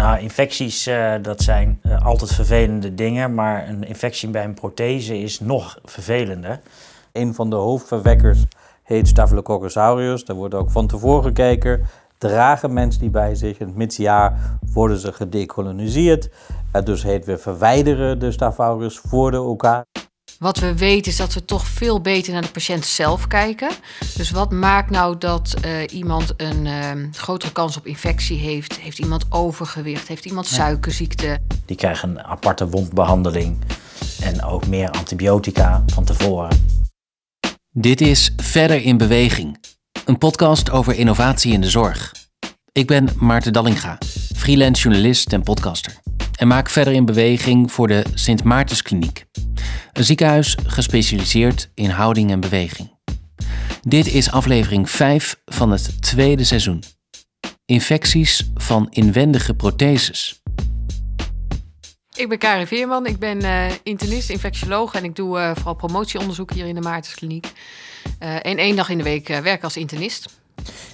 Nou, infecties, uh, dat zijn uh, altijd vervelende dingen, maar een infectie bij een prothese is nog vervelender. Een van de hoofdverwekkers heet Staphylococcus aureus. Daar wordt ook van tevoren gekeken. Dragen mensen die bij zich? Het middenjaar worden ze gedecoloniseerd. Uh, dus heet we verwijderen de Staphylococcus voor de OK. Wat we weten is dat we toch veel beter naar de patiënt zelf kijken. Dus wat maakt nou dat uh, iemand een uh, grotere kans op infectie heeft? Heeft iemand overgewicht? Heeft iemand suikerziekte? Die krijgen een aparte wondbehandeling en ook meer antibiotica van tevoren. Dit is Verder in Beweging, een podcast over innovatie in de zorg. Ik ben Maarten Dallinga, freelance journalist en podcaster. En maak Verder in Beweging voor de Sint Maartenskliniek. Een ziekenhuis gespecialiseerd in houding en beweging. Dit is aflevering 5 van het tweede seizoen. Infecties van inwendige protheses. Ik ben Karin Veerman, ik ben uh, internist, infectioloog en ik doe uh, vooral promotieonderzoek hier in de Maartenskliniek. En één dag in de week werk als internist.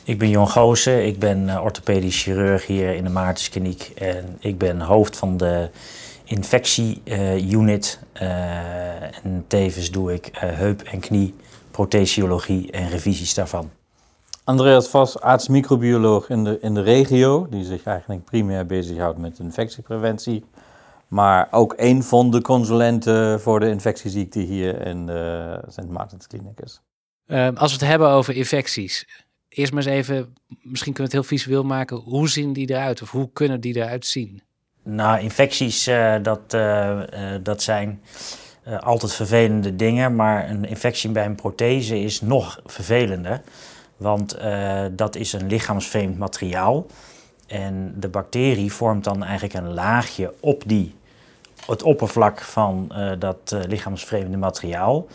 Ik ben Jon Goosen, ik ben orthopedisch chirurg hier in de Maartenskliniek en ik ben hoofd van de infectieunit. Uh, en tevens doe ik uh, heup- en knie, prothesiologie en revisies daarvan. Andreas Vos, arts-microbioloog in de, in de regio, die zich eigenlijk primair bezighoudt met infectiepreventie. Maar ook een van de consulenten voor de infectieziekte hier in de Sint Maartens Klinicus. Uh, als we het hebben over infecties, eerst maar eens even, misschien kunnen we het heel visueel maken. Hoe zien die eruit of hoe kunnen die eruit zien? Nou, infecties, uh, dat, uh, uh, dat zijn altijd vervelende dingen, maar een infectie bij een prothese is nog vervelender. Want dat is een lichaamsvreemd materiaal. En de bacterie vormt dan eigenlijk een laagje op die, het oppervlak van dat lichaamsvreemde materiaal.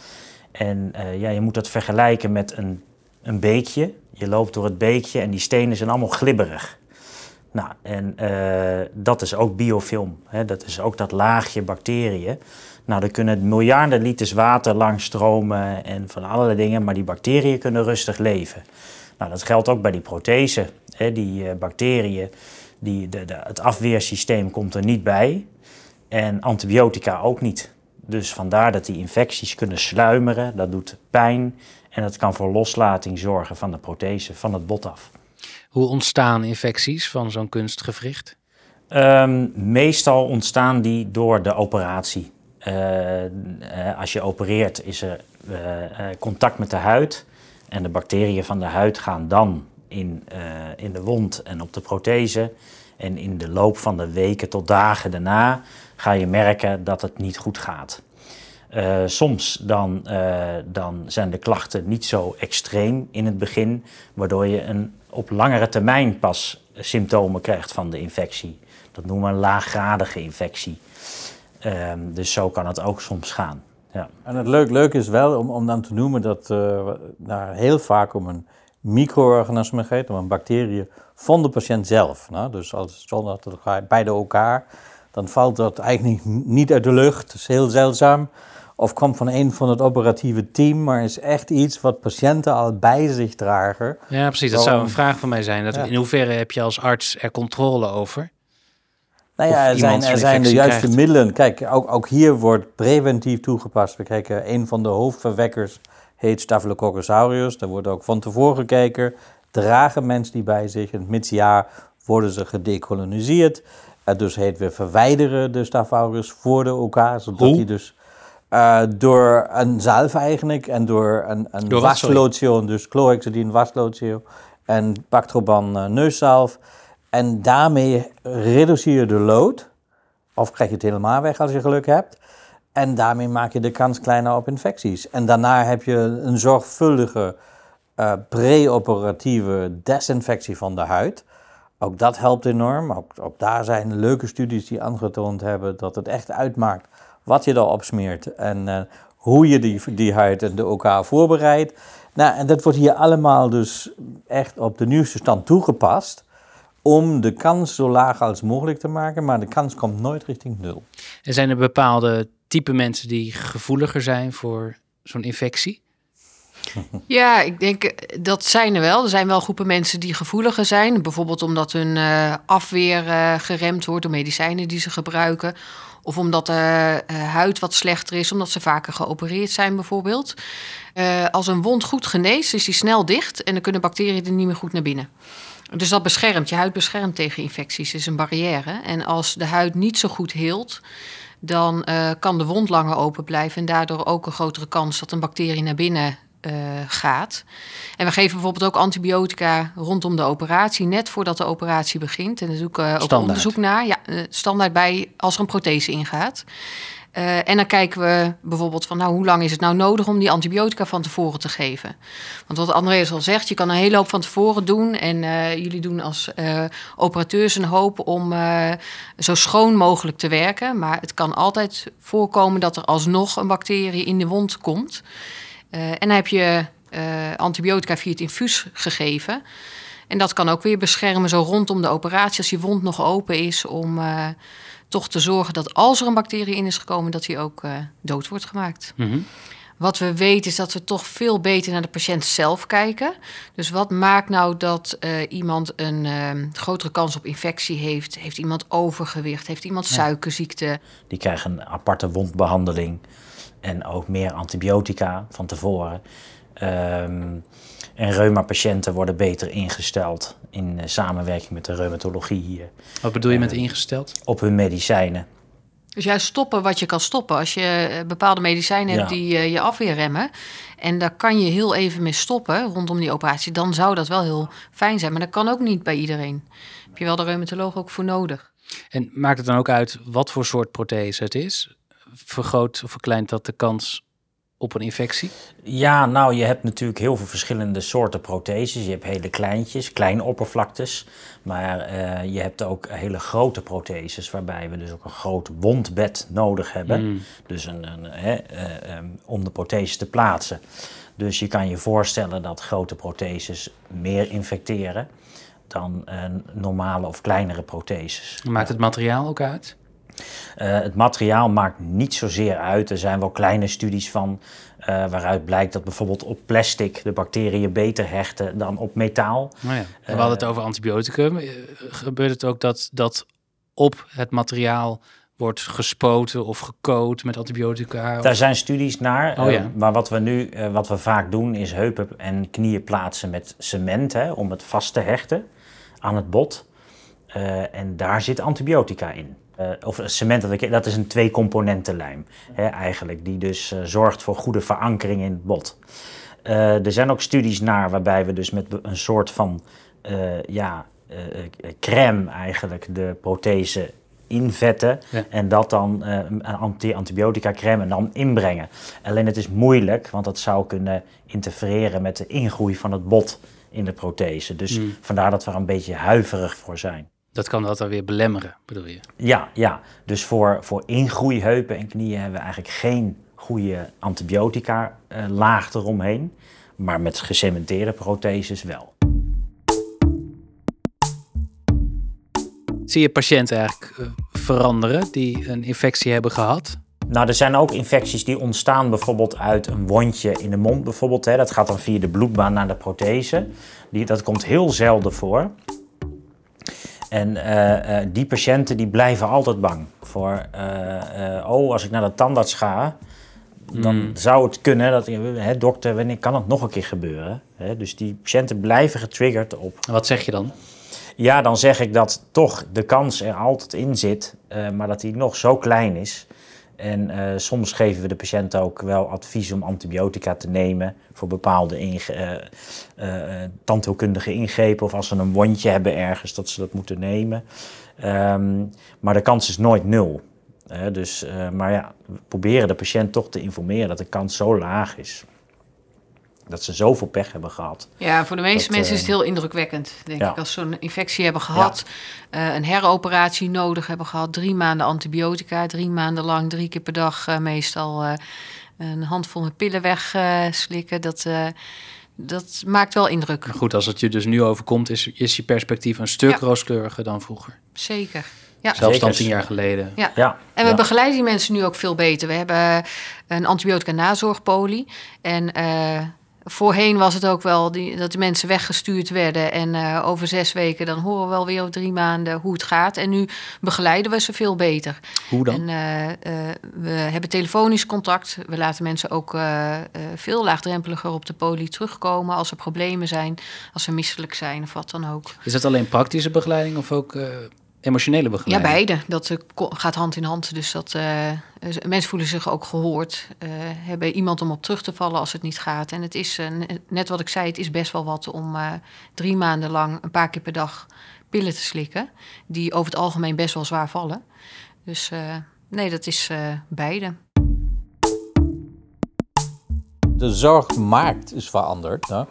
En ja, je moet dat vergelijken met een, een beekje. Je loopt door het beekje en die stenen zijn allemaal glibberig. Nou, en uh, dat is ook biofilm. Hè? Dat is ook dat laagje bacteriën. Nou, er kunnen miljarden liters water langs stromen en van allerlei dingen, maar die bacteriën kunnen rustig leven. Nou, dat geldt ook bij die prothese. Hè? Die uh, bacteriën, die, de, het afweersysteem komt er niet bij en antibiotica ook niet. Dus vandaar dat die infecties kunnen sluimeren, dat doet pijn en dat kan voor loslating zorgen van de prothese, van het bot af. Hoe ontstaan infecties van zo'n kunstgewricht? Um, meestal ontstaan die door de operatie. Uh, uh, als je opereert is er uh, contact met de huid en de bacteriën van de huid gaan dan in, in de wond en op de prothese. En in de loop van de weken tot dagen daarna ga je merken dat het niet goed gaat. Uh, soms dan, uh, dan zijn de klachten niet zo extreem in het begin, waardoor je een, op langere termijn pas symptomen krijgt van de infectie. Dat noemen we een laaggradige infectie. Uh, dus zo kan het ook soms gaan. Ja. En het leuk, leuk is wel om, om dan te noemen dat uh, daar heel vaak om een micro-organisme gaat, om een bacterie van de patiënt zelf. Nou, dus als zonder dat beide elkaar, dan valt dat eigenlijk niet uit de lucht. Dat is heel zeldzaam of komt van een van het operatieve team, maar is echt iets wat patiënten al bij zich dragen. Ja, precies. Dat zou een vraag van mij zijn. Dat ja. In hoeverre heb je als arts er controle over? Nou ja, er zijn, er zijn de juiste krijgt. middelen. Kijk, ook, ook hier wordt preventief toegepast. We kijken, een van de hoofdverwekkers heet Staphylococcus aureus. Daar wordt ook van tevoren gekeken. Dragen mensen die bij zich? In het middenjaar worden ze gedecoloniseerd. Uh, dus heet we verwijderen de Staphylococcus voor de OK, zodat die dus uh, door een zalf eigenlijk en door een, een door waslotion, dus chlorhexidine waslotion en Bactroban uh, neuszalf. En daarmee reduceer je de lood, of krijg je het helemaal weg als je geluk hebt. En daarmee maak je de kans kleiner op infecties. En daarna heb je een zorgvuldige uh, pre-operatieve desinfectie van de huid. Ook dat helpt enorm. Ook, ook daar zijn leuke studies die aangetoond hebben dat het echt uitmaakt wat je erop smeert en uh, hoe je die, die huid en de OK voorbereidt. Nou, en dat wordt hier allemaal dus echt op de nieuwste stand toegepast om de kans zo laag als mogelijk te maken, maar de kans komt nooit richting nul. En zijn er bepaalde type mensen die gevoeliger zijn voor zo'n infectie? Ja, ik denk dat zijn er wel. Er zijn wel groepen mensen die gevoeliger zijn. Bijvoorbeeld omdat hun afweer geremd wordt door medicijnen die ze gebruiken. Of omdat de huid wat slechter is, omdat ze vaker geopereerd zijn bijvoorbeeld. als een wond goed geneest, is die snel dicht en dan kunnen bacteriën er niet meer goed naar binnen. Dus dat beschermt, je huid beschermt tegen infecties, is een barrière. En als de huid niet zo goed heelt, dan uh, kan de wond langer open blijven en daardoor ook een grotere kans dat een bacterie naar binnen gaat. En we geven bijvoorbeeld ook antibiotica rondom de operatie, net voordat de operatie begint. En daar doe ik ook onderzoek naar. Ja, standaard bij als er een prothese ingaat. Uh, en dan kijken we bijvoorbeeld van, nou, hoe lang is het nou nodig om die antibiotica van tevoren te geven? Want wat Andreas al zegt, je kan een hele hoop van tevoren doen. En uh, jullie doen als uh, operateurs een hoop om zo schoon mogelijk te werken. Maar het kan altijd voorkomen dat er alsnog een bacterie in de wond komt. En dan heb je antibiotica via het infuus gegeven. En dat kan ook weer beschermen zo rondom de operatie als je wond nog open is om toch te zorgen dat als er een bacterie in is gekomen, dat die ook uh, dood wordt gemaakt. Mhm. Wat we weten is dat we toch veel beter naar de patiënt zelf kijken. Dus wat maakt nou dat uh, iemand een grotere kans op infectie heeft? Heeft iemand overgewicht? Heeft iemand suikerziekte? Die krijgen een aparte wondbehandeling en ook meer antibiotica van tevoren. Um, en reuma-patiënten worden beter ingesteld in uh, samenwerking met de reumatologie hier. Wat bedoel je met ingesteld? Op hun medicijnen. Dus juist stoppen wat je kan stoppen. Als je eh, bepaalde medicijnen hebt die je afweerremmen... en daar kan je heel even mee stoppen rondom die operatie... dan zou dat wel heel fijn zijn. Maar dat kan ook niet bij iedereen. Heb je wel de reumatoloog ook voor nodig. En maakt het dan ook uit wat voor soort prothese het is? Vergroot of verkleint dat de kans op een infectie? Ja, nou, je hebt natuurlijk heel veel verschillende soorten protheses. Je hebt hele kleintjes, kleine oppervlaktes. Maar uh, je hebt ook hele grote protheses, waarbij we dus ook een groot wondbed nodig hebben. Mm. Dus een, een hè, uh, um, om de prothese te plaatsen. Dus je kan je voorstellen dat grote protheses meer infecteren dan uh, normale of kleinere protheses. Maakt het materiaal ook uit? Uh, het materiaal maakt niet zozeer uit. Er zijn wel kleine studies van uh, waaruit blijkt dat bijvoorbeeld op plastic de bacteriën beter hechten dan op metaal. Oh ja. We hadden het over antibioticum. Eh, gebeurt het ook dat, dat op het materiaal wordt gespoten of gecoat met antibiotica? Daar zijn studies naar. Oh, ja. maar wat we nu wat we vaak doen is heupen en knieën plaatsen met cement hè, om het vast te hechten aan het bot. en daar zit antibiotica in. Uh, of cement, dat is een twee-componenten hè, eigenlijk, die dus uh, zorgt voor goede verankering in het bot. Uh, er zijn ook studies naar waarbij we dus met een soort van ja, crème eigenlijk de prothese invetten ja. en dat dan een anti antibiotica crème en dan inbrengen. Alleen het is moeilijk, want dat zou kunnen interfereren met de ingroei van het bot in de prothese. Dus mm. vandaar dat we er een beetje huiverig voor zijn. Dat kan dat dan weer belemmeren, bedoel je? Ja, ja. dus voor, voor ingroeiheupen en knieën hebben we eigenlijk geen goede antibiotica uh, laag eromheen. Maar met gecementeerde protheses wel. Zie je patiënten eigenlijk uh, veranderen die een infectie hebben gehad? Nou, er zijn ook infecties die ontstaan bijvoorbeeld uit een wondje in de mond bijvoorbeeld. Hè. Dat gaat dan via de bloedbaan naar de prothese. Die, dat komt heel zelden voor. En uh, uh, die patiënten die blijven altijd bang voor, uh, oh, als ik naar de tandarts ga, dan hmm. zou het kunnen dat, hè, dokter, wanneer kan het nog een keer gebeuren? Hè, dus die patiënten blijven getriggerd op. wat zeg je dan? Ja, dan zeg ik dat toch de kans er altijd in zit, maar dat die nog zo klein is en uh, soms geven we de patiënt ook wel advies om antibiotica te nemen voor bepaalde inge uh, uh, tandheelkundige ingrepen of als ze een wondje hebben ergens dat ze dat moeten nemen. Um, maar de kans is nooit nul. dus, maar ja, we proberen de patiënt toch te informeren dat de kans zo laag is dat ze zoveel pech hebben gehad. Ja, voor de meeste mensen is het eh, heel indrukwekkend, denk ik. Als ze een infectie hebben gehad, uh, een heroperatie nodig hebben gehad, drie maanden antibiotica, drie maanden lang, drie keer per dag uh, meestal een handvol met pillen wegslikken. dat, dat maakt wel indruk. goed, als het je dus nu overkomt, is, is je perspectief een stuk rooskleuriger dan vroeger. Zeker. Ja. Zelfs dan tien jaar geleden. Ja. ja. En we begeleiden die mensen nu ook veel beter. We hebben een antibiotica nazorgpolie. En voorheen was het ook wel die, dat de mensen weggestuurd werden. En uh, over zes weken dan horen we wel weer over drie maanden hoe het gaat. En nu begeleiden we ze veel beter. Hoe dan? En, uh, we hebben telefonisch contact. We laten mensen ook veel laagdrempeliger op de poli terugkomen als er problemen zijn, als ze misselijk zijn of wat dan ook. Is dat alleen praktische begeleiding of ook emotionele begeleiding? Ja, beide. Dat gaat hand in hand. Dus dat uh, mensen voelen zich ook gehoord. Uh, hebben iemand om op terug te vallen als het niet gaat. En het is, uh, net wat ik zei, het is best wel wat om drie maanden lang een paar keer per dag pillen te slikken. Die over het algemeen best wel zwaar vallen. Dus nee, dat is beide. De zorgmarkt is veranderd. Hè?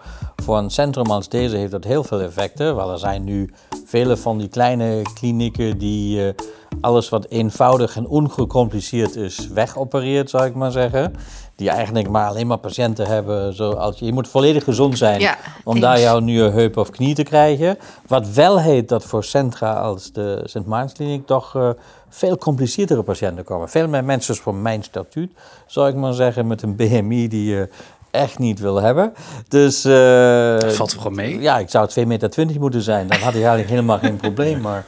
Voor een centrum als deze heeft dat heel veel effecten. Wel, er zijn nu vele van die kleine klinieken die uh, alles wat eenvoudig en ongecompliceerd is wegopereert, zou ik maar zeggen. Die eigenlijk maar alleen maar patiënten hebben. Zoals, je moet volledig gezond zijn ja, om daar jouw nieuwe heup of knie te krijgen. Wat wel heet dat voor centra als de Sint Maartenskliniek toch uh, veel compliceerdere patiënten komen. Veel meer mensen van mijn statuut, zou ik maar zeggen, met een BMI die uh, echt niet wil hebben. Dus... Uh, dat valt gewoon mee? Ja, ik zou 2,20 meter moeten zijn. Dan had ik eigenlijk helemaal geen probleem. Maar,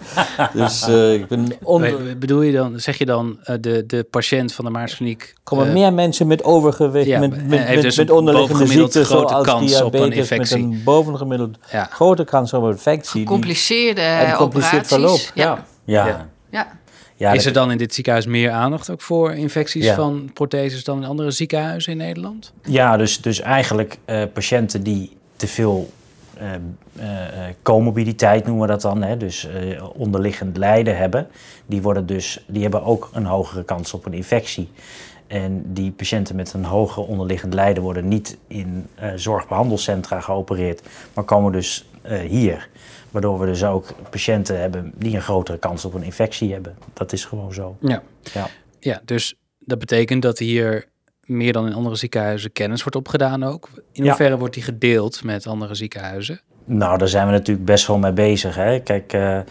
dus uh, ik ben... Onder... Bedoel je dan, zeg je dan, uh, de, de patiënt van de Maarskliniek... Komen meer mensen met overgewicht, ja, met, met, met, dus met onderliggende ziekten zoals kans op een infectie. met een bovengemiddeld ja. grote kans op een infectie. Gecompliceerde en compliceerd verloop. ja. ja. ja. ja. Ja, is er dan in dit ziekenhuis meer aandacht ook voor infecties van protheses dan in andere ziekenhuizen in Nederland? Ja, dus, dus eigenlijk uh, patiënten die te veel uh, uh, comorbiditeit noemen we dat dan, hè, dus onderliggend lijden hebben, die, worden dus, die hebben ook een hogere kans op een infectie. En die patiënten met een hoger onderliggend lijden worden niet in zorgbehandelcentra geopereerd, maar komen dus hier. Waardoor we dus ook patiënten hebben die een grotere kans op een infectie hebben. Dat is gewoon zo. Ja, ja. ja dus dat betekent dat hier meer dan in andere ziekenhuizen kennis wordt opgedaan ook. In hoeverre wordt die gedeeld met andere ziekenhuizen? Nou, daar zijn we natuurlijk best wel mee bezig. Hè. Kijk, uh, uh,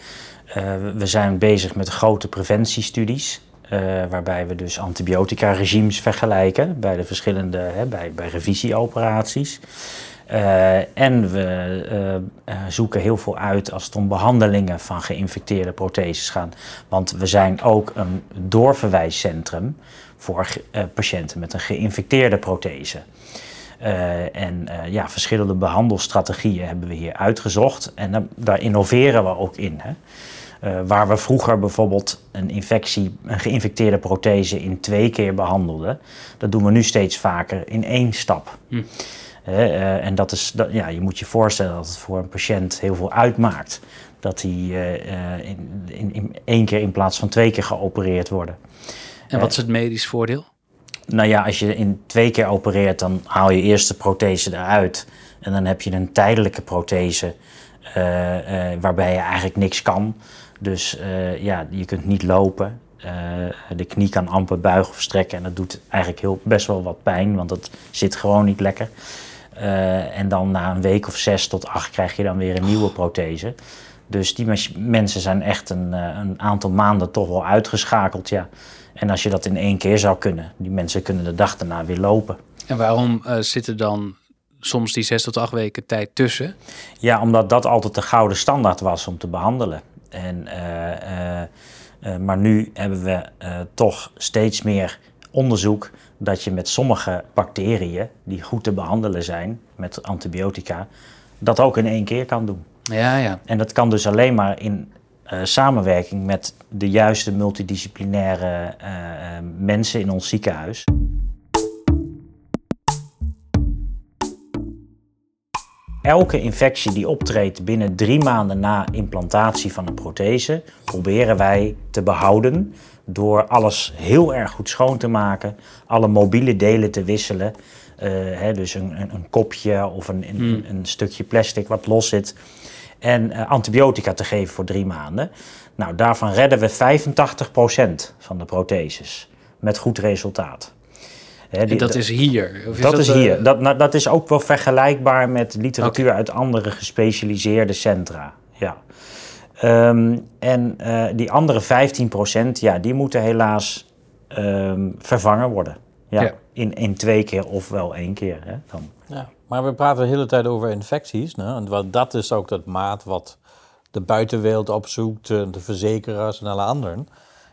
we zijn bezig met grote preventiestudies. Uh, waarbij we dus antibiotica-regimes vergelijken bij de verschillende, hè, bij, bij revisieoperaties. Uh, en we uh, zoeken heel veel uit als het om behandelingen van geïnfecteerde protheses gaat. Want we zijn ook een doorverwijscentrum voor patiënten met een geïnfecteerde prothese. en ja, verschillende behandelstrategieën hebben we hier uitgezocht. En daar innoveren we ook in. Hè. waar we vroeger bijvoorbeeld een infectie, een geïnfecteerde prothese in twee keer behandelden, dat doen we nu steeds vaker in één stap. Hm. Uh, en dat is, dat, ja, je moet je voorstellen dat het voor een patiënt heel veel uitmaakt. Dat hij uh, in, in, in, één keer in plaats van twee keer geopereerd worden. En wat is het medisch voordeel? Nou ja, als je in twee keer opereert, dan haal je eerst de prothese eruit. En dan heb je een tijdelijke prothese waarbij je eigenlijk niks kan. Dus ja, je kunt niet lopen. de knie kan amper buigen of strekken. En dat doet eigenlijk heel, best wel wat pijn, want dat zit gewoon niet lekker. Uh, en dan na een week of zes tot acht krijg je dan weer een nieuwe prothese. Dus die mensen zijn echt een, uh, een, aantal maanden toch wel uitgeschakeld. Ja. En als je dat in één keer zou kunnen, die mensen kunnen de dag daarna weer lopen. En waarom uh, zitten dan soms die zes tot acht weken tijd tussen? Ja, omdat dat altijd de gouden standaard was om te behandelen. En, maar nu hebben we toch steeds meer onderzoek dat je met sommige bacteriën die goed te behandelen zijn met antibiotica, dat ook in één keer kan doen. Ja, ja. En dat kan dus alleen maar in uh, samenwerking met de juiste multidisciplinaire uh, mensen in ons ziekenhuis. Elke infectie die optreedt binnen drie maanden na implantatie van een prothese, proberen wij te behouden door alles heel erg goed schoon te maken, alle mobiele delen te wisselen. Uh, hè, dus een, een, een, kopje of een, een, hmm. een, stukje plastic wat los zit. En uh, antibiotica te geven voor drie maanden. Nou, daarvan redden we 85% van de protheses. Met goed resultaat. Hè, die, en dat is hier? Of is dat, dat, is hier. Uh... Dat, nou, dat is ook wel vergelijkbaar met literatuur okay. uit andere gespecialiseerde centra. Ja. Um, en uh, die andere 15%, ja, die moeten helaas um, vervangen worden. Ja, In, in twee keer of wel één keer. Hè, dan. Ja, maar we praten de hele tijd over infecties. Né? En dat is ook dat maat wat de buitenwereld opzoekt, de verzekeraars en alle anderen.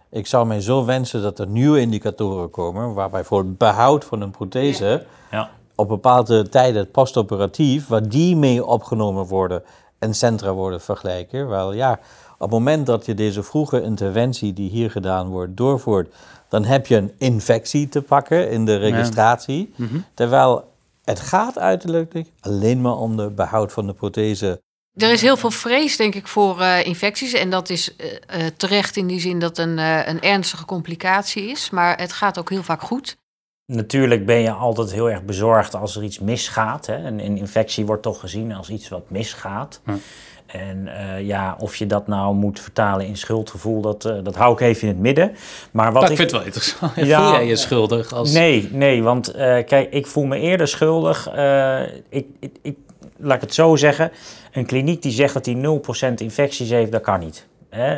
Ik zou mij zo wensen dat er nieuwe indicatoren komen, waarbij voor het behoud van een prothese ja. op bepaalde tijden postoperatief, waar die mee opgenomen worden en centra worden vergelijken. Wel ja, op het moment dat je deze vroege interventie die hier gedaan wordt doorvoert, dan heb je een infectie te pakken in de registratie. Mhm. Terwijl het gaat uiterlijk alleen maar om de behoud van de prothese er is heel veel vrees, denk ik, voor uh, infecties. En dat is uh, terecht in die zin dat een, uh, een ernstige complicatie is. Maar het gaat ook heel vaak goed. Natuurlijk ben je altijd heel erg bezorgd als er iets misgaat. Hè? Een, een infectie wordt toch gezien als iets wat misgaat. Hm. En ja, of je dat nou moet vertalen in schuldgevoel, dat, dat hou ik even in het midden. Maar wat ik, ik vind het wel interessant. Ja, voel jij je schuldig? Als... Nee, nee, want kijk, ik voel me eerder schuldig. ik, ik, ik laat ik het zo zeggen, een kliniek die zegt dat hij 0% infecties heeft, dat kan niet.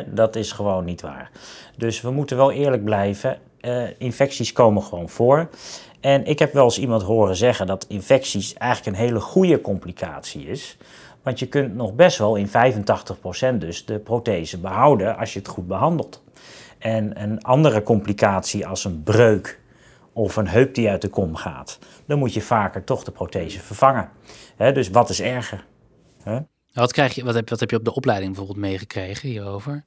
Dat is gewoon niet waar. Dus we moeten wel eerlijk blijven. Uh, infecties komen gewoon voor. En ik heb wel eens iemand horen zeggen dat infecties eigenlijk een hele goede complicatie is. Want je kunt nog best wel in 85% dus de prothese behouden als je het goed behandelt. En een andere complicatie als een breuk of een heup die uit de kom gaat, dan moet je vaker toch de prothese vervangen. dus wat is erger? Wat, krijg je, wat, heb, wat heb je op de opleiding bijvoorbeeld meegekregen hierover?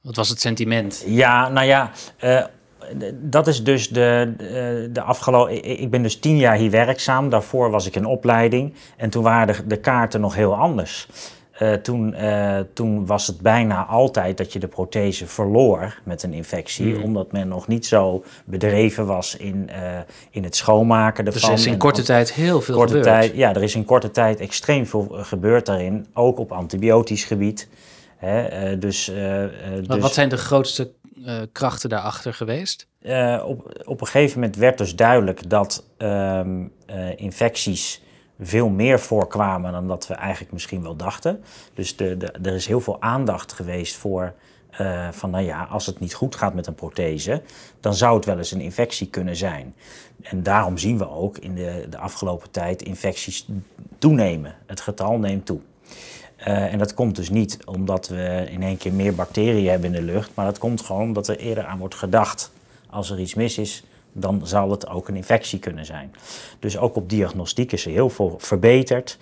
Wat was het sentiment? Ja, nou ja, uh, dat is dus de, de, de afgelopen. Ik ben dus tien jaar hier werkzaam. Daarvoor was ik in opleiding. En toen waren de, de kaarten nog heel anders. Uh, toen, uh, toen was het bijna altijd dat je de prothese verloor met een infectie, mm. omdat men nog niet zo bedreven was in, uh, in het schoonmaken ervan. Dus er is in korte tijd heel veel korte gebeurd. Tijd, ja, er is in korte tijd extreem veel gebeurd daarin, ook op antibiotisch gebied. Hè, dus, dus, wat zijn de grootste krachten daarachter geweest? op, op een gegeven moment werd dus duidelijk dat um, infecties veel meer voorkwamen dan dat we eigenlijk misschien wel dachten. Dus de, de, er is heel veel aandacht geweest voor uh, van, nou ja, als het niet goed gaat met een prothese, dan zou het wel eens een infectie kunnen zijn. En daarom zien we ook in de, de afgelopen tijd infecties toenemen. Het getal neemt toe. Uh, en dat komt dus niet omdat we in één keer meer bacteriën hebben in de lucht, maar dat komt gewoon omdat er eerder aan wordt gedacht. Als er iets mis is, dan zal het ook een infectie kunnen zijn. Dus ook op diagnostiek is er heel veel verbeterd.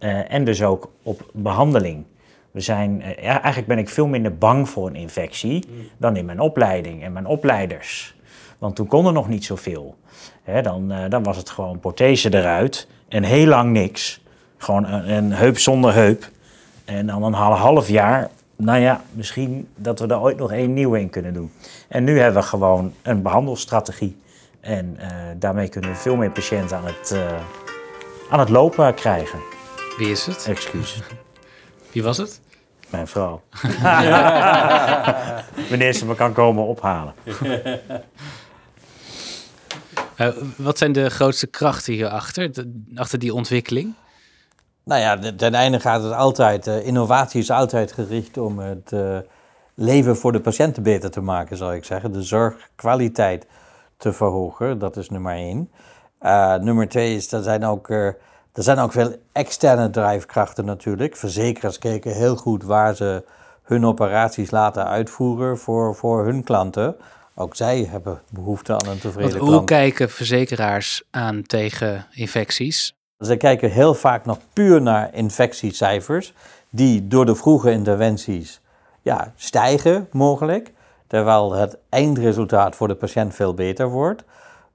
Uh, en dus ook op behandeling. We zijn, uh, eigenlijk ben ik veel minder bang voor een infectie dan in mijn opleiding en mijn opleiders. Want toen kon er nog niet zoveel. Hè, dan, dan was het gewoon prothese eruit en heel lang niks. Gewoon een heup zonder heup. En dan een half jaar nou ja, misschien dat we er ooit nog één nieuwe in kunnen doen. En nu hebben we gewoon een behandelstrategie. En uh, daarmee kunnen we veel meer patiënten aan het, uh, aan het lopen krijgen. Wie is het? Excuus. Wie was het? Mijn vrouw. Wanneer ze me kan komen ophalen. Uh, wat zijn de grootste krachten hierachter, de, achter die ontwikkeling? Nou ja, ten einde gaat het altijd, innovatie is altijd gericht om het leven voor de patiënten beter te maken, zou ik zeggen. De zorgkwaliteit te verhogen. Dat is nummer één. Uh, nummer twee is, er zijn ook, er zijn ook veel externe drijfkrachten natuurlijk. Verzekeraars kijken heel goed waar ze hun operaties laten uitvoeren voor, voor hun klanten. Ook zij hebben behoefte aan een tevreden Want hoe kijken verzekeraars aan tegen infecties? Ze kijken heel vaak nog puur naar infectiecijfers, die door de vroege interventies ja, stijgen mogelijk terwijl het eindresultaat voor de patiënt veel beter wordt.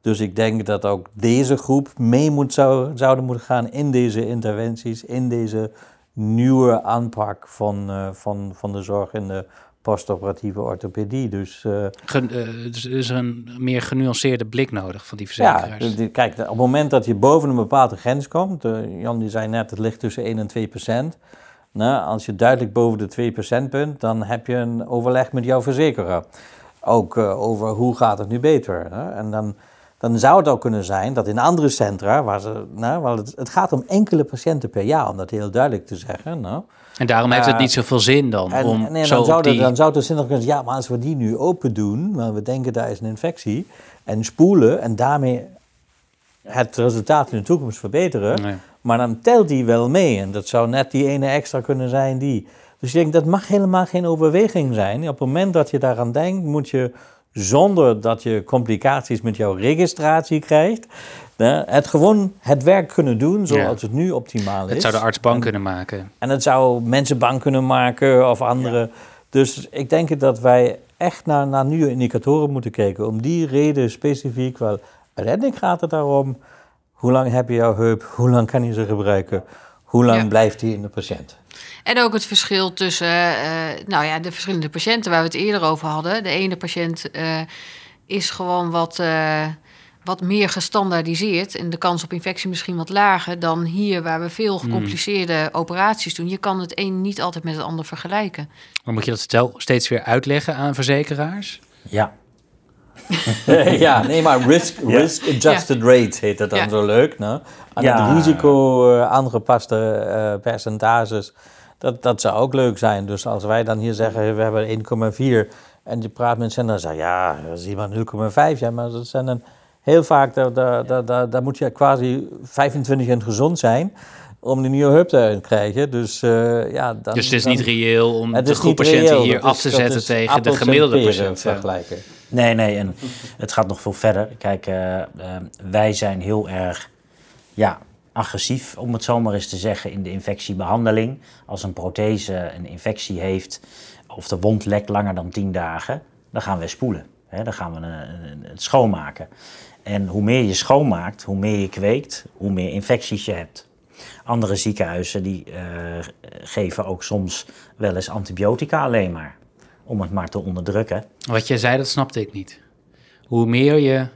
Dus ik denk dat ook deze groep mee moet, zou, zouden moeten gaan in deze interventies, in deze nieuwe aanpak van, uh, van, van de zorg in de postoperatieve orthopedie. Dus, uh, Gen, uh, dus is er een meer genuanceerde blik nodig van die verzekeraars? Ja, kijk, op het moment dat je boven een bepaalde grens komt, Jan die zei net, het ligt tussen 1 en 2 procent. Nou, als je duidelijk boven de 2% bent, dan heb je een overleg met jouw verzekeraar. Ook over hoe gaat het nu beter. Hè? En dan, dan zou het ook kunnen zijn dat in andere centra, waar, ze, nou, waar het, het, gaat om enkele patiënten per jaar, om dat heel duidelijk te zeggen. Nou, en daarom heeft het uh, niet zoveel zin dan en, om nee, zo dan, zou die... dan zou het zinnig kunnen zijn, ja, maar als we die nu open doen, want we denken daar is een infectie, en spoelen en daarmee het resultaat in de toekomst verbeteren. Maar dan telt die wel mee. En dat zou net die ene extra kunnen zijn die. Dus ik denk, dat mag helemaal geen overweging zijn. Op het moment dat je daaraan denkt, moet je zonder dat je complicaties met jouw registratie krijgt, het gewoon het werk kunnen doen zoals het nu optimaal is. Het zou de arts bang kunnen maken. En het zou mensen bang kunnen maken of anderen. Dus ik denk dat wij echt naar, naar nieuwe indicatoren moeten kijken. Om die reden specifiek, wel uiteindelijk gaat het daarom... hoe lang heb je jouw heup, hoe lang kan je ze gebruiken... hoe lang blijft die in de patiënt. En ook het verschil tussen uh, nou ja, de verschillende patiënten waar we het eerder over hadden. De ene patiënt uh, is gewoon wat, uh, wat meer gestandaardiseerd en de kans op infectie misschien wat lager dan hier waar we veel hmm. gecompliceerde operaties doen. Je kan het een niet altijd met het ander vergelijken. Maar moet je dat stel steeds weer uitleggen aan verzekeraars? Ja. ja, nee, maar risk, risk adjusted rate heet dat dan zo leuk. Nou? Aan ja. het risico aangepaste uh, percentages. Dat, dat zou ook leuk zijn. Dus als wij dan hier zeggen, we hebben 1,4 en je praat met zender, dan zeg ja, dat is hier maar 0,5. Ja, maar dat zijn dan heel vaak, daar, daar, daar, daar, moet je quasi 25 en gezond zijn om die nieuwe heup te krijgen. Dus, uh, ja, dan, dus het is niet reëel om de groep patiënten hier af te zetten tegen de gemiddelde patiënt. vergelijken. Nee, nee, en het gaat nog veel verder. Kijk, uh, uh, wij zijn heel erg ja, agressief, om het zo maar eens te zeggen, in de infectiebehandeling. Als een prothese een infectie heeft of de wond lekt langer dan 10 dagen, dan gaan we spoelen. Hè, dan gaan we het schoonmaken. En hoe meer je schoonmaakt, hoe meer je kweekt, hoe meer infecties je hebt. Andere ziekenhuizen die uh, geven ook soms wel eens antibiotica alleen maar. Om het maar te onderdrukken. Wat jij zei, dat snapte ik niet. Hoe meer je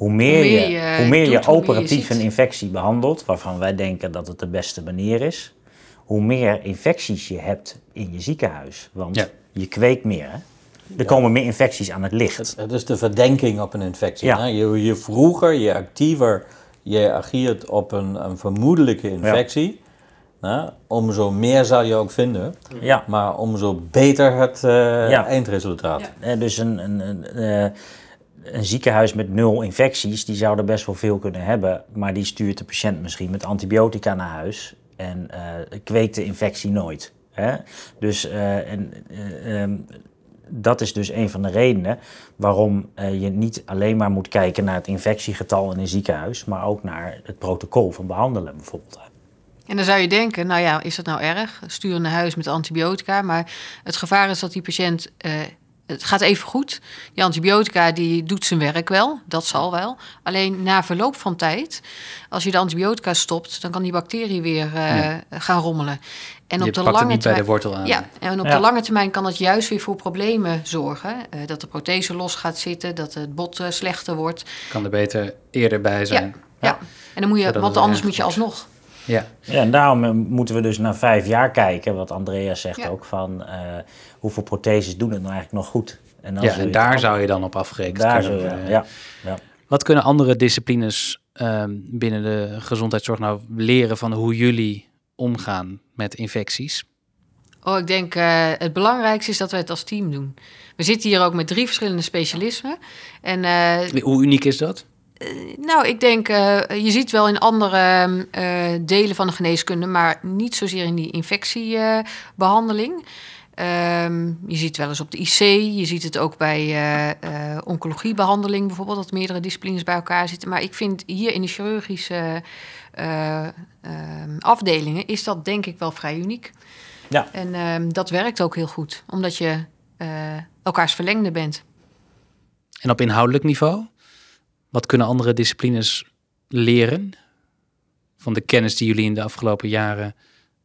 hoe meer, je, hoe meer je operatief een infectie behandelt, waarvan wij denken dat het de beste manier is, hoe meer infecties je hebt in je ziekenhuis. Want je kweekt meer. Hè? Er komen meer infecties aan het licht. Het, is de verdenking op een infectie. Ja. Je, je vroeger, je actiever je ageert op een, een vermoedelijke infectie, nou, umso meer zal je ook vinden. Ja. Maar umzo beter het uh, eindresultaat. Ja. dus een, een, een, eh, een ziekenhuis met nul infecties, die zou er best wel veel kunnen hebben, maar die stuurt de patiënt misschien met antibiotica naar huis en uh, kweekt de infectie nooit. Hè? Dus uh, en, uh, um, dat is dus een van de redenen waarom je niet alleen maar moet kijken naar het infectiegetal in een ziekenhuis, maar ook naar het protocol van behandelen bijvoorbeeld. En dan zou je denken, nou ja, is dat nou erg? Stuur naar huis met antibiotica. Maar het gevaar is dat die patiënt het gaat even goed. Die antibiotica die doet zijn werk wel, dat zal wel. Alleen na verloop van tijd, als je de antibiotica stopt, dan kan die bacterie weer uh, gaan rommelen. En op de lange termijn, bij de wortel aan. Ja, en op de lange termijn kan dat juist weer voor problemen zorgen. Uh, dat de prothese los gaat zitten, dat het bot uh, slechter wordt. Kan er beter eerder bij zijn. Ja, ja. en dan moet je, want anders moet je alsnog. Ja. ja, en daarom moeten we dus naar vijf jaar kijken, wat Andreas zegt ook van hoeveel protheses doen het nou eigenlijk nog goed. En, ja, en daar zou je dan op afgerekend daar kunnen worden. Ja, ja. Wat kunnen andere disciplines ehm, binnen de gezondheidszorg nou leren van hoe jullie omgaan met infecties? Oh, ik denk uh, het belangrijkste is dat we het als team doen. We zitten hier ook met drie verschillende specialismen. En, uh, hoe uniek is dat? Uh, nou, ik denk, je ziet wel in andere delen van de geneeskunde, maar niet zozeer in die infectiebehandeling. Ehm, je ziet wel eens op de IC, je ziet het ook bij uh, oncologiebehandeling bijvoorbeeld, dat meerdere disciplines bij elkaar zitten. Maar ik vind hier in de chirurgische uh, afdelingen is dat denk ik wel vrij uniek. Ja. En ehm, dat werkt ook heel goed, omdat je elkaars verlengde bent. En op inhoudelijk niveau, wat kunnen andere disciplines leren van de kennis die jullie in de afgelopen jaren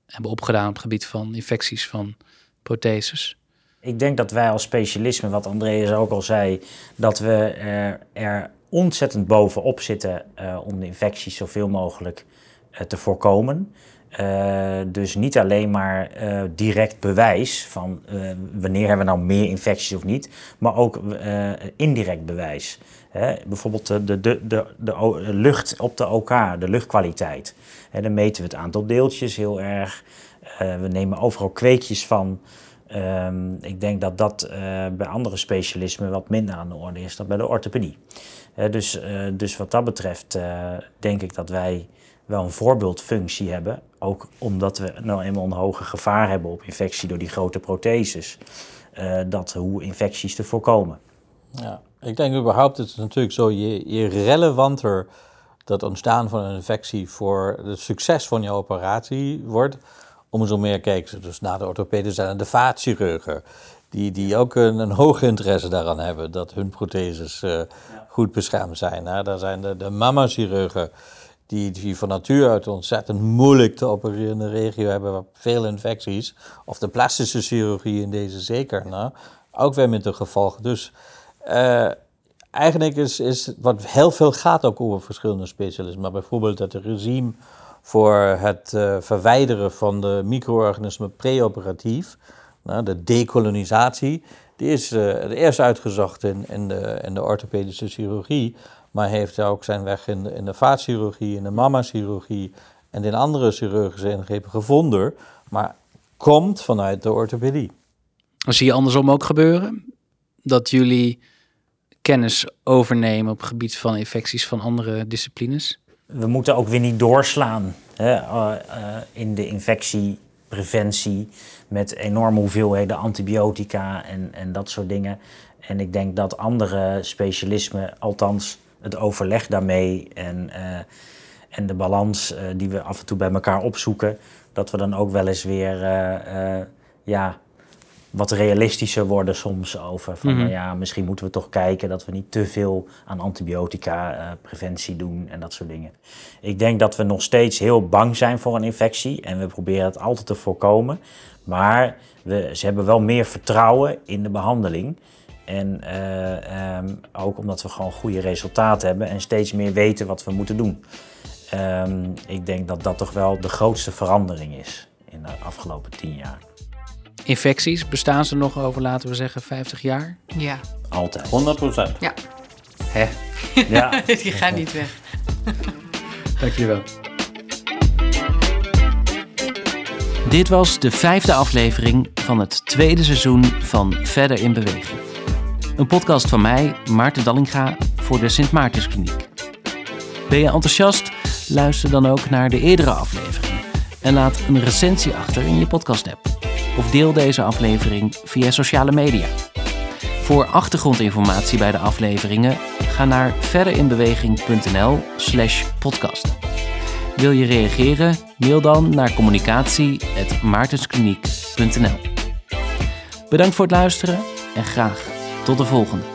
hebben opgedaan op het gebied van infecties van protheses? Ik denk dat wij als specialisme, wat Andreas ook al zei, dat we er, ontzettend bovenop zitten uh, om de infecties zoveel mogelijk uh, te voorkomen. Uh, dus niet alleen maar direct bewijs van wanneer hebben we nou meer infecties of niet, maar ook indirect bewijs. Hè? Bijvoorbeeld de, de, de, de, lucht op de OK, de luchtkwaliteit. Hè, dan meten we het aantal deeltjes heel erg. we nemen overal kweekjes van. Ehm, ik denk dat dat eh, bij andere specialismen wat minder aan de orde is dan bij de orthopedie. dus, dus wat dat betreft denk ik dat wij wel een voorbeeldfunctie hebben. Ook omdat we nou eenmaal een hoger gevaar hebben op infectie door die grote protheses. dat hoe infecties te voorkomen. Ja, ik denk überhaupt, het is natuurlijk zo, je, je relevanter dat ontstaan van een infectie voor het succes van je operatie wordt, umso meer kijken ze dus naar de orthopeden en de vaatchirurgen. Die, die ook een, een hoog interesse daaraan hebben dat hun protheses uh, goed beschermd zijn. Hè. Daar zijn de, de mama-chirurgen die, die van natuur uit ontzettend moeilijk te opereren regio hebben, veel infecties. Of de plastische chirurgie in deze zeker. Nou, ook weer met de gevolgen. Dus uh, eigenlijk is, is wat heel veel gaat ook over verschillende specialismen. Maar bijvoorbeeld het regime voor het uh, verwijderen van de micro-organismen preoperatief, nou, de decolonisatie, die is uh, eerst uitgezocht in, de, in de orthopedische chirurgie, maar heeft ook zijn weg in de, in de vaatchirurgie, in de mama-chirurgie en in andere chirurgische ingrepen gevonden, maar komt vanuit de orthopedie. Zie je andersom ook gebeuren? Dat jullie kennis overnemen op het gebied van infecties van andere disciplines? We moeten ook weer niet doorslaan hè, uh, in de infectiepreventie met enorme hoeveelheden antibiotica en, en dat soort dingen. En ik denk dat andere specialismen, althans het overleg daarmee en, uh, en de balans die we af en toe bij elkaar opzoeken, dat we dan ook wel eens weer ja, wat realistischer worden soms over van, mhm. nou ja, misschien moeten we toch kijken dat we niet te veel aan antibiotica-preventie eh, doen en dat soort dingen. Ik denk dat we nog steeds heel bang zijn voor een infectie en we proberen het altijd te voorkomen. Maar we, ze hebben wel meer vertrouwen in de behandeling. En uh, um, ook omdat we gewoon goede resultaten hebben en steeds meer weten wat we moeten doen. Um, ik denk dat dat toch wel de grootste verandering is in de afgelopen tien jaar. Infecties, bestaan ze nog over, laten we zeggen, 50 jaar? Ja. Altijd. 100 procent. Ja. Hè? Ja. Die gaan niet weg. Dankjewel. Dit was de vijfde aflevering van het tweede seizoen van Verder in Beweging. Een podcast van mij, Maarten Dallinga, voor de Sint Maartenskliniek. Ben je enthousiast? Luister dan ook naar de eerdere afleveringen en laat een recensie achter in je podcast-app of deel deze aflevering via sociale media. Voor achtergrondinformatie bij de afleveringen ga naar verderinbeweging.nl/slash podcast. Wil je reageren? Mail dan naar communicatie.maartenskliniek.nl. Bedankt voor het luisteren en graag tot de volgende.